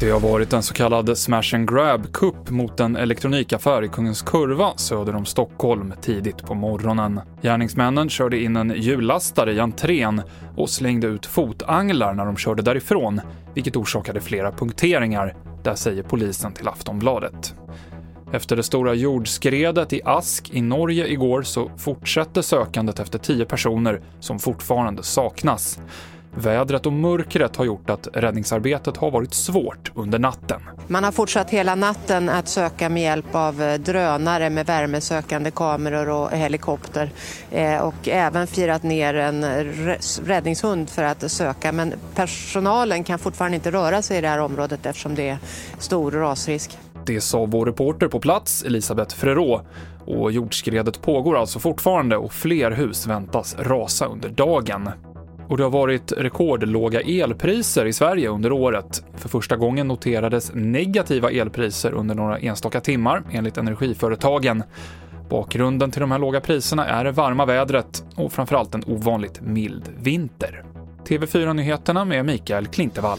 Det har varit en så kallad smash and grab-kupp mot en elektronikaffär i Kungens Kurva söder om Stockholm tidigt på morgonen. Gärningsmännen körde in en hjullastare i entrén och slängde ut fotanglar när de körde därifrån, vilket orsakade flera punkteringar. Där säger polisen till Aftonbladet. Efter det stora jordskredet i Ask i Norge igår så fortsätter sökandet efter tio personer som fortfarande saknas. Vädret och mörkret har gjort att räddningsarbetet har varit svårt under natten. Man har fortsatt hela natten att söka med hjälp av eh, drönare med värmesökande kameror och helikopter eh, och även firat ner en räddningshund för att söka. Men personalen kan fortfarande inte röra sig i det här området eftersom det är stor rasrisk. Det sa vår reporter på plats, Elisabeth Frerot. Och jordskredet pågår alltså fortfarande och fler hus väntas rasa under dagen. Och det har varit rekordlåga elpriser i Sverige under året. För första gången noterades negativa elpriser under några enstaka timmar, enligt energiföretagen. Bakgrunden till de här låga priserna är det varma vädret och framförallt en ovanligt mild vinter. TV4-nyheterna med Mikael Klintevall.